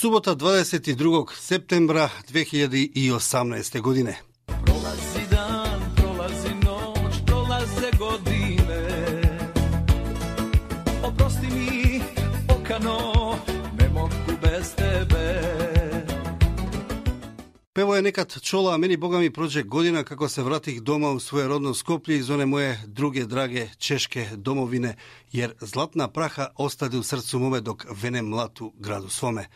Субота 22. септембра 2018 година. Pevo je nekad čola, a meni boga mi prođe godina kako se vratih doma u svoje rodno Skoplje iz one moje druge drage češke domovine, jer zlatna praha ostade u srcu mome dok venem mlatu gradu svome.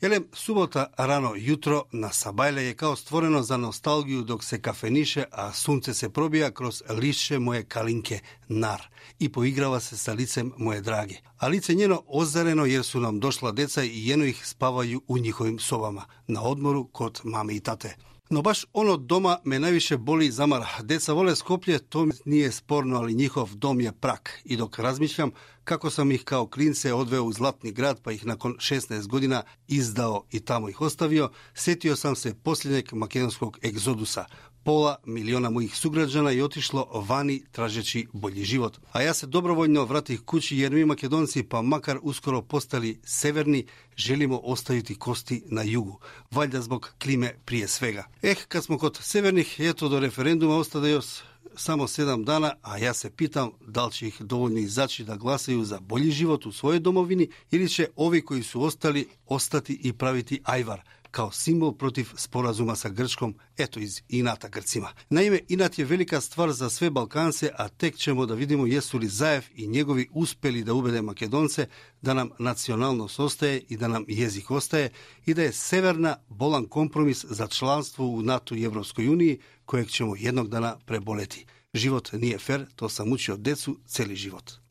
Jelem, subota rano jutro na Sabajle je kao stvoreno za nostalgiju dok se kafeniše, a sunce se probija kroz lišće moje kalinke nar i poigrava se sa licem moje drage. A lice njeno ozareno jer su nam došla deca i jeno ih spavaju u njihovim sobama, na odmoru kod mame i tate. No baš ono doma me najviše boli zamara. Deca vole Skoplje, to nije sporno, ali njihov dom je prak. I dok razmišljam kako sam ih kao klince odveo u Zlatni grad, pa ih nakon 16 godina izdao i tamo ih ostavio, sjetio sam se posljednjeg makedonskog egzodusa. пола милиона моих суграѓана и отишло вани тражечи бољи живот. А јас се доброволно вратих куќи јер ми македонци, па макар ускоро постали северни, желимо оставити кости на југу, валјда због климе прие свега. Ех, кад смо код северних, ето до референдума остаде јас само 7 дана, а јас се питам дали ќе их доволни изачи да гласају за бољи живот у своје домовини или ќе ови кои су остали остати и правити ајвар, као символ против споразума со Грчком, ето из ината Грцима. Наиме, инат е велика ствар за све Балканце, а тек ќемо да видимо јесу ли Заев и негови успели да убеде македонце да нам национално остае и да нам језик остае и да е северна болан компромис за членство у НАТО и Европској Унији, којeg ќемо једног дана преболети. Живот не е фер, тоа сам учи од децу цели живот.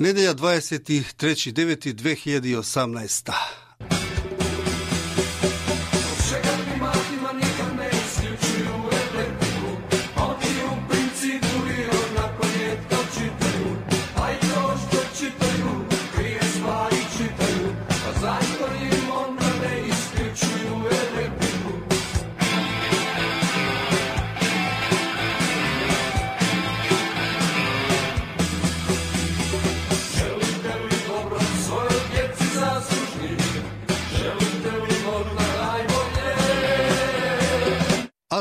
Nedelja 23.9.2018.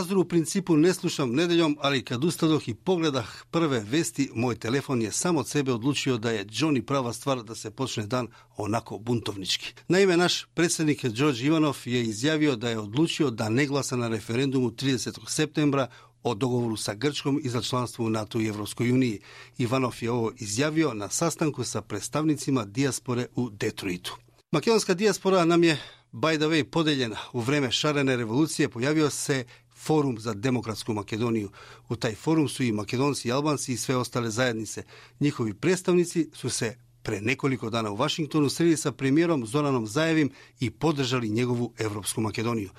Azdru u principu ne slušam nedeljom, ali kad ustadoh i pogledah prve vesti, moj telefon je sam od sebe odlučio da je Johnny prava stvar da se počne dan onako buntovnički. Naime, naš predsjednik George Ivanov je izjavio da je odlučio da ne glasa na referendumu 30. septembra o dogovoru sa Grčkom i za članstvo u NATO i Evropskoj uniji. Ivanov je ovo izjavio na sastanku sa predstavnicima dijaspore u Detroitu. Makedonska dijaspora nam je by the way podeljena. U vreme šarene revolucije pojavio se Forum za demokratsku Makedoniju. U taj forum su i Makedonci i Albanci i sve ostale zajednice. Njihovi predstavnici su se pre nekoliko dana u Vašingtonu sreli sa premijerom Zoranom Zajevim i podržali njegovu Evropsku Makedoniju.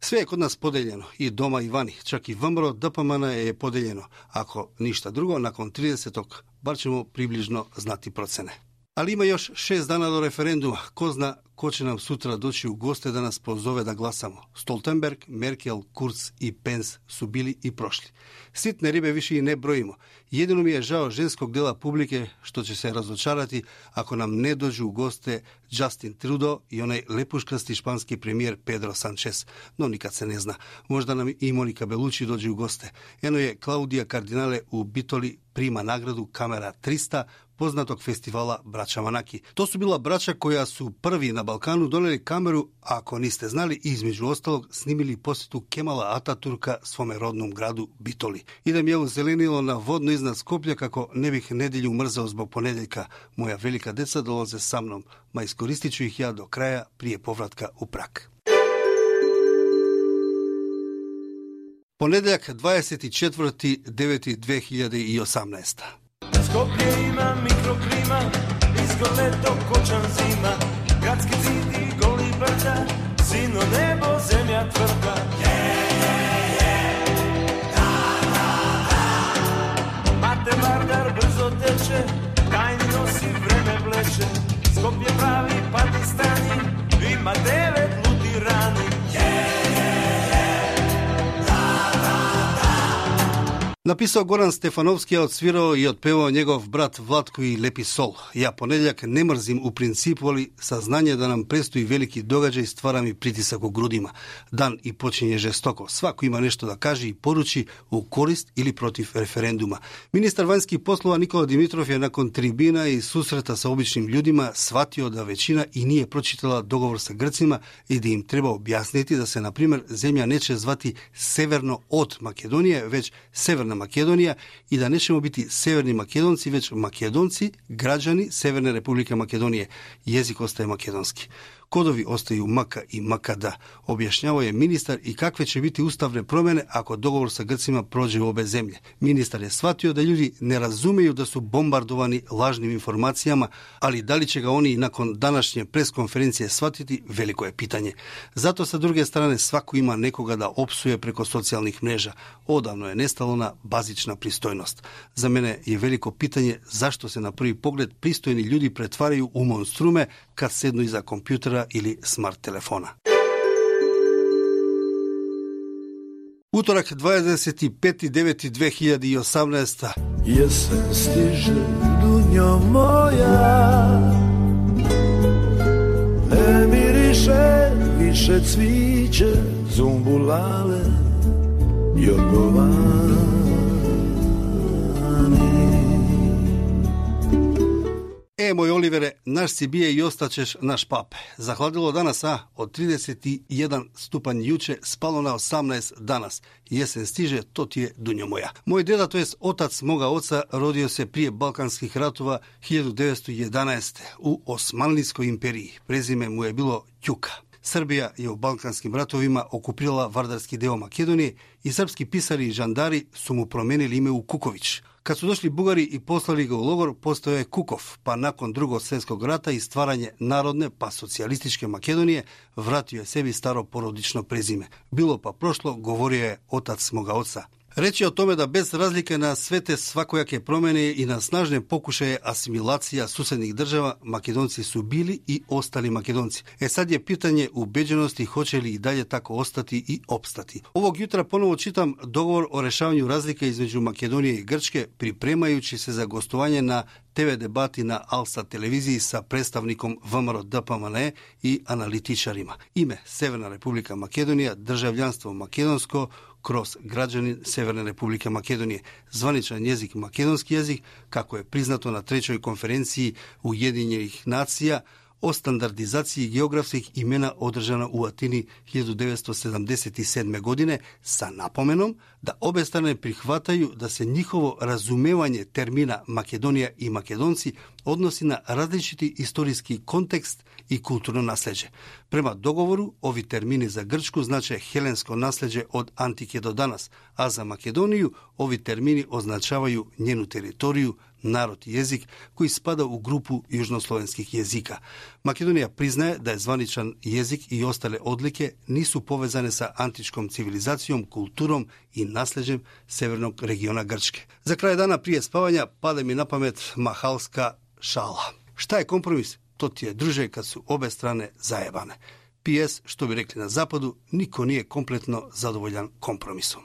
Sve je kod nas podeljeno, i doma i vani, čak i Vambro Dapamana je podeljeno. Ako ništa drugo, nakon 30. bar ćemo približno znati procene. Ali ima još šest dana do referenduma. Ko zna ko će nam sutra doći u goste da nas pozove da glasamo. Stoltenberg, Merkel, Kurz i Pence su bili i prošli. Sitne ribe više i ne brojimo. Jedino mi je žao ženskog dela publike što će se razočarati ako nam ne dođu u goste Justin Trudeau i onaj lepuškasti španski premijer Pedro Sanchez. No nikad se ne zna. Možda nam i Monika Belucci dođe u goste. Eno je Klaudija Kardinale u Bitoli prima nagradu Kamera 300 познаток фестивала Брача Манаки. Тоа су била брача која су први на Балкану донели камеру, а ако не сте знали, и измеѓу осталог снимили посету Кемала Ататурка своме родном граду Битоли. Идем ја зеленило на водно изнад Скопје како не бих неделju мрзал због понеделка. Моја велика деца долазе са мном, ма искористичу их ја до краја прije повратка у Прак. Понеделјак 24.9.2018 Skoplje ima mikroklima, nisko leto, kočan zima, gradski zid i goli brda, sino nebo, zemlja tvrda. Mate Написал Горан Стефановски, од свиро и одпевал негов брат Владко и Лепи Сол. Ја понедјак не мрзим у принцип, али сазнание да нам престои велики догаѓај ствара ми притисак у грудима. Дан и почиње жестоко. Свако има нешто да каже и поручи у корист или против референдума. Министар ванјски послова Никола Димитров е након трибина и сусрета со обичним луѓима сватио да веќина и ние прочитала договор со грцима и да им треба објаснити да се, на пример земја нече звати северно од Македонија, веќе северна Северна Македонија и да не шемо бити северни македонци, веќе македонци, граѓани Северна Република Македонија. Језикот е македонски. Kodovi ostaju maka i makada, objašnjavao je ministar i kakve će biti ustavne promjene ako dogovor sa Grcima prođe u obe zemlje. Ministar je shvatio da ljudi ne razumeju da su bombardovani lažnim informacijama, ali da li će ga oni nakon današnje preskonferencije shvatiti, veliko je pitanje. Zato sa druge strane svako ima nekoga da opsuje preko socijalnih mreža. Odavno je nestalo na bazična pristojnost. Za mene je veliko pitanje zašto se na prvi pogled pristojni ljudi pretvaraju u monstrume kad sednu iza kompjutera ili smart telefona. Utorak 25.9.2018. Jesen stiže dunjo moja Ne miriše više cviće Zumbulale Jorgovani Е, мој Оливере, наш си бие и остачеш наш папе. Захладило данас, а? Од 31 ступан јуче спало на 18 данас. Јесен стиже, то ти е дуња моја. Мој деда, тоест отац мога отца, родио се прие балкански ратува 1911 у Османлиској империи. Презиме му е било Ќука. Србија ја у Балкански ратовима окупирала Вардарски дел Македонија и српски писари и жандари су му променили име у Куковиќ. – Кад су дошли бугари и послали го логор, постоје Куков, па након Друго светско рата и стварање народне па социјалистичке Македонија, вратио е себе старо породично презиме. Било па прошло, говорија е отац мога отца. Рече о томе да без разлика на свете свакојаке промени и на снажни покушај асимилација суседних држава, македонци су били и остали македонци. Е сад е питање убедености хоче ли и дале тако остати и обстати. Овог јутра поново читам договор о решавању разлика измеѓу Македонија и Грчке, припремајучи се за гостување на ТВ дебати на Алса телевизија со представником ВМРО ДПМН и аналитичарима. Име Северна Република Македонија, државјанство македонско, кроз граѓани Северна Република Македонија, званичен јазик македонски јазик, како е признато на тречој конференција Уединених нација о стандардизација географских имена одржана у Атини 1977 године са напоменом да обе страни прихватају да се нивово разумевање термина Македонија и македонци односи на различити историски контекст и културно наследје. Према договору, ови термини за Грчку значе хеленско наследје од антике до данас, а за Македонију ови термини означавају њену територију, народ и језик кој спада у групу јужнословенских језика. Македонија признае да е званичан језик и остале одлике нису повезани со античком цивилизацијом, културом и наслеđем северног региона Грчке. За крај дана прије спавања паде ми на памет махалска шала. Шта е компромис? To ti je druže kad su obe strane zajebane. PS, što bi rekli na zapadu, niko nije kompletno zadovoljan kompromisom.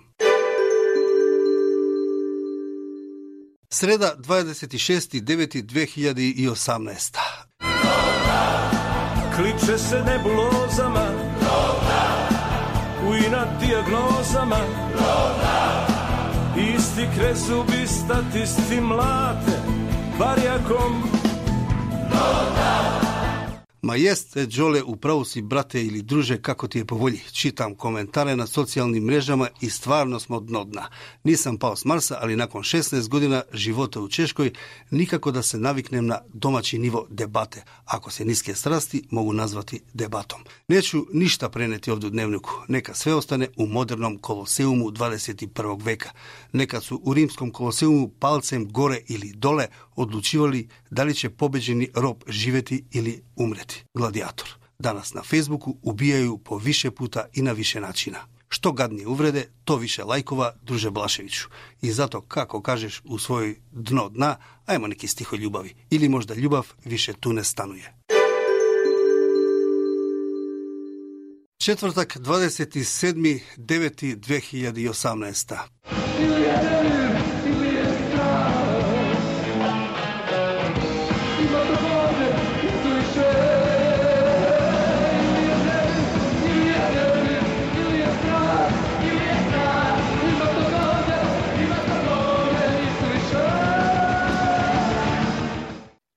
Sreda 26.9.2018. Kliče se nebulozama U inat dijagnozama Isti krezubi statisti mlate Barjakom Ma jeste, Đole, upravo si, brate ili druže, kako ti je po volji. Čitam komentare na socijalnim mrežama i stvarno smo dno dna. Nisam pao s Marsa, ali nakon 16 godina života u Češkoj, nikako da se naviknem na domaći nivo debate. Ako se niske strasti mogu nazvati debatom. Neću ništa preneti ovdje u dnevniku. Neka sve ostane u modernom koloseumu 21. veka. Nekad su u rimskom koloseumu palcem gore ili dole odlučivali da li će pobeđeni rob živjeti ili umreti. Gladiator. Danas na Facebooku ubijaju po više puta i na više načina. Što gadnije uvrede, to više lajkova, druže Blaševiću. I zato, kako kažeš u svojoj dno dna, ajmo neki stiho ljubavi. Ili možda ljubav više tu ne stanuje. Četvrtak 27.9.2018.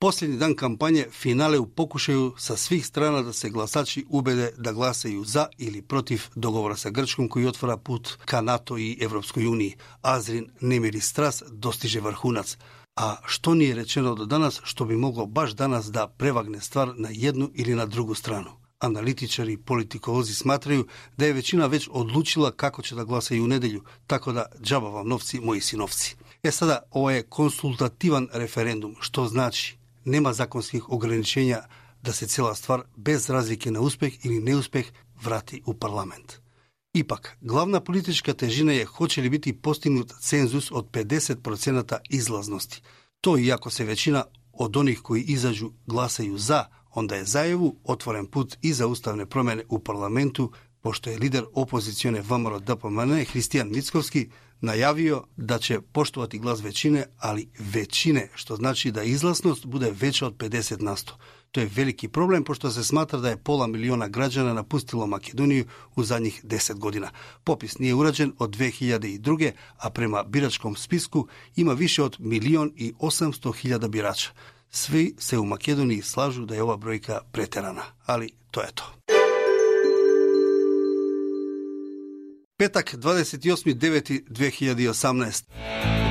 последни дан кампање финале у покушају со свих страна да се гласачи убеде да гласају за или против договора со Грчком кој отвора пут ка НАТО и Европској Унија. Азрин немири страс достиже врхунац. А што ни е речено до данас што би могло баш данас да превагне ствар на едну или на другу страну? Аналитичари и политиколози сматрају да е веќина веќе одлучила како ќе да гласа и у неделju, така да джаба вам новци, мои синовци. Е сада, ова е консултативан референдум, што значи нема законски ограничења да се цела ствар без разлики на успех или неуспех врати у парламент. Ипак, главна политичка тежина е хоче ли бити постигнат цензус од 50% излазности. Тој, иако се веќина од оних кои изажу гласају за, онда е зајаву отворен пут и за уставне промене у парламенту, пошто е лидер опозиционе ВМРО ДПМН Христијан Мицковски najavio da će poštovati glas većine, ali većine, što znači da izlasnost bude veća od 50 na 100. To je veliki problem pošto se smatra da je pola miliona građana napustilo Makedoniju u zadnjih 10 godina. Popis nije urađen od 2002. a prema biračkom spisku ima više od milion i 800 hiljada birača. Svi se u Makedoniji slažu da je ova brojka preterana, ali to je to. Petak 28.9.2018.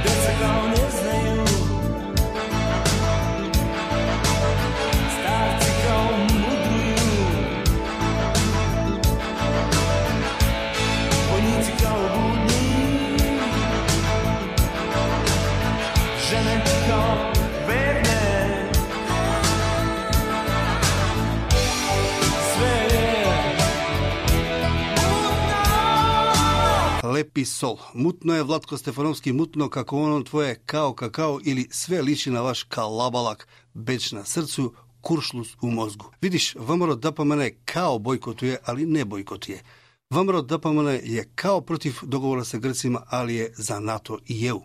Lepi sol. Mutno je Vlatko Stefanovski mutno kako ono tvoje kao kakao ili sve liči na vaš kalabalak, beć na srcu, kuršlus u mozgu. Vidiš, Vamro Dapamane kao bojkotuje, ali ne bojkotuje. Vamro Dapamane je kao protiv dogovora sa Grcima, ali je za NATO i EU.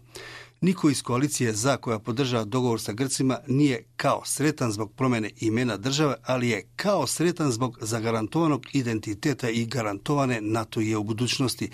Niko iz koalicije za koja podržava dogovor sa Grcima nije kao sretan zbog promjene imena države, ali je kao sretan zbog zagarantovanog identiteta i garantovane NATO i EU budućnosti.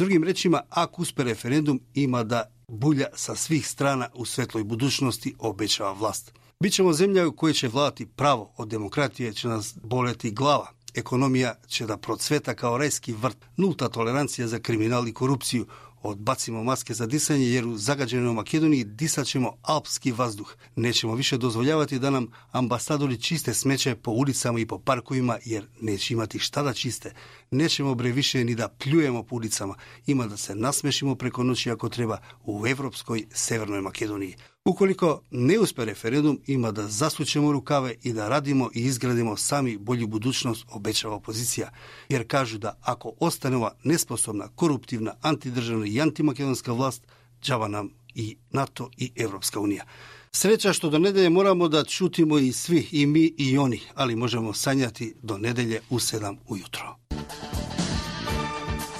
Drugim rečima, ako uspe referendum, ima da bulja sa svih strana u svetloj budućnosti obećava vlast. Bićemo zemlja u kojoj će vladati pravo, od demokratije će nas boleti glava. Ekonomija će da procveta kao rajski vrt, nulta tolerancija za kriminal i korupciju, одбацимо маске за дисање јер у загадено Македонија дисачемо алпски ваздух. Нечемо више дозволјавати да нам амбасадори чисте смече по улицама и по паркуима, јер ќе имати шта да чисте. Нечемо бре више ни да плюемо по улицама, има да се насмешимо преку ноќи ако треба у Европској Северној Македонија. Ukoliko ne uspe referendum, ima da zasučemo rukave i da radimo i izgradimo sami bolju budućnost, obećava opozicija. Jer kažu da ako ostane ova nesposobna, koruptivna, antidržavna i antimakedonska vlast, džava nam i NATO i Evropska unija. Sreća što do nedelje moramo da čutimo i svi, i mi i oni, ali možemo sanjati do nedelje u sedam ujutro.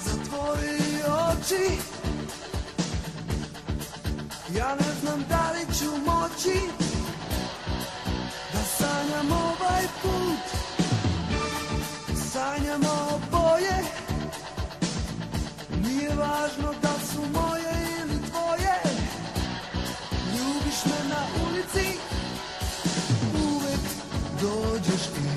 Zatvori oči Ja ne znam da li ću moći Da sanjam ovaj put. Sanjamo boje Nije važno da su moje ili tvoje. Ljubiš me na ulici Uvek dođeš i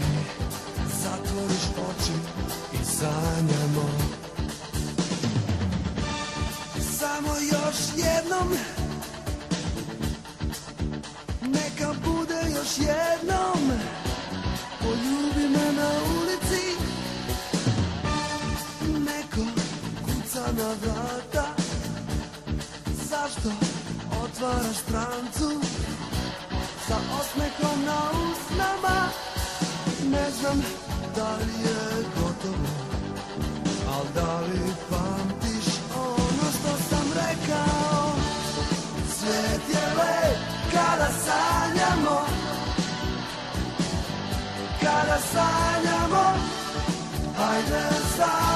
otvaraš trancu Sa osmehom na usnama. Ne znam da li je gotovo Al da li pamtiš ono što sam rekao? Svijet je lep kada sanjamo Kada sanjamo Hajde sanjamo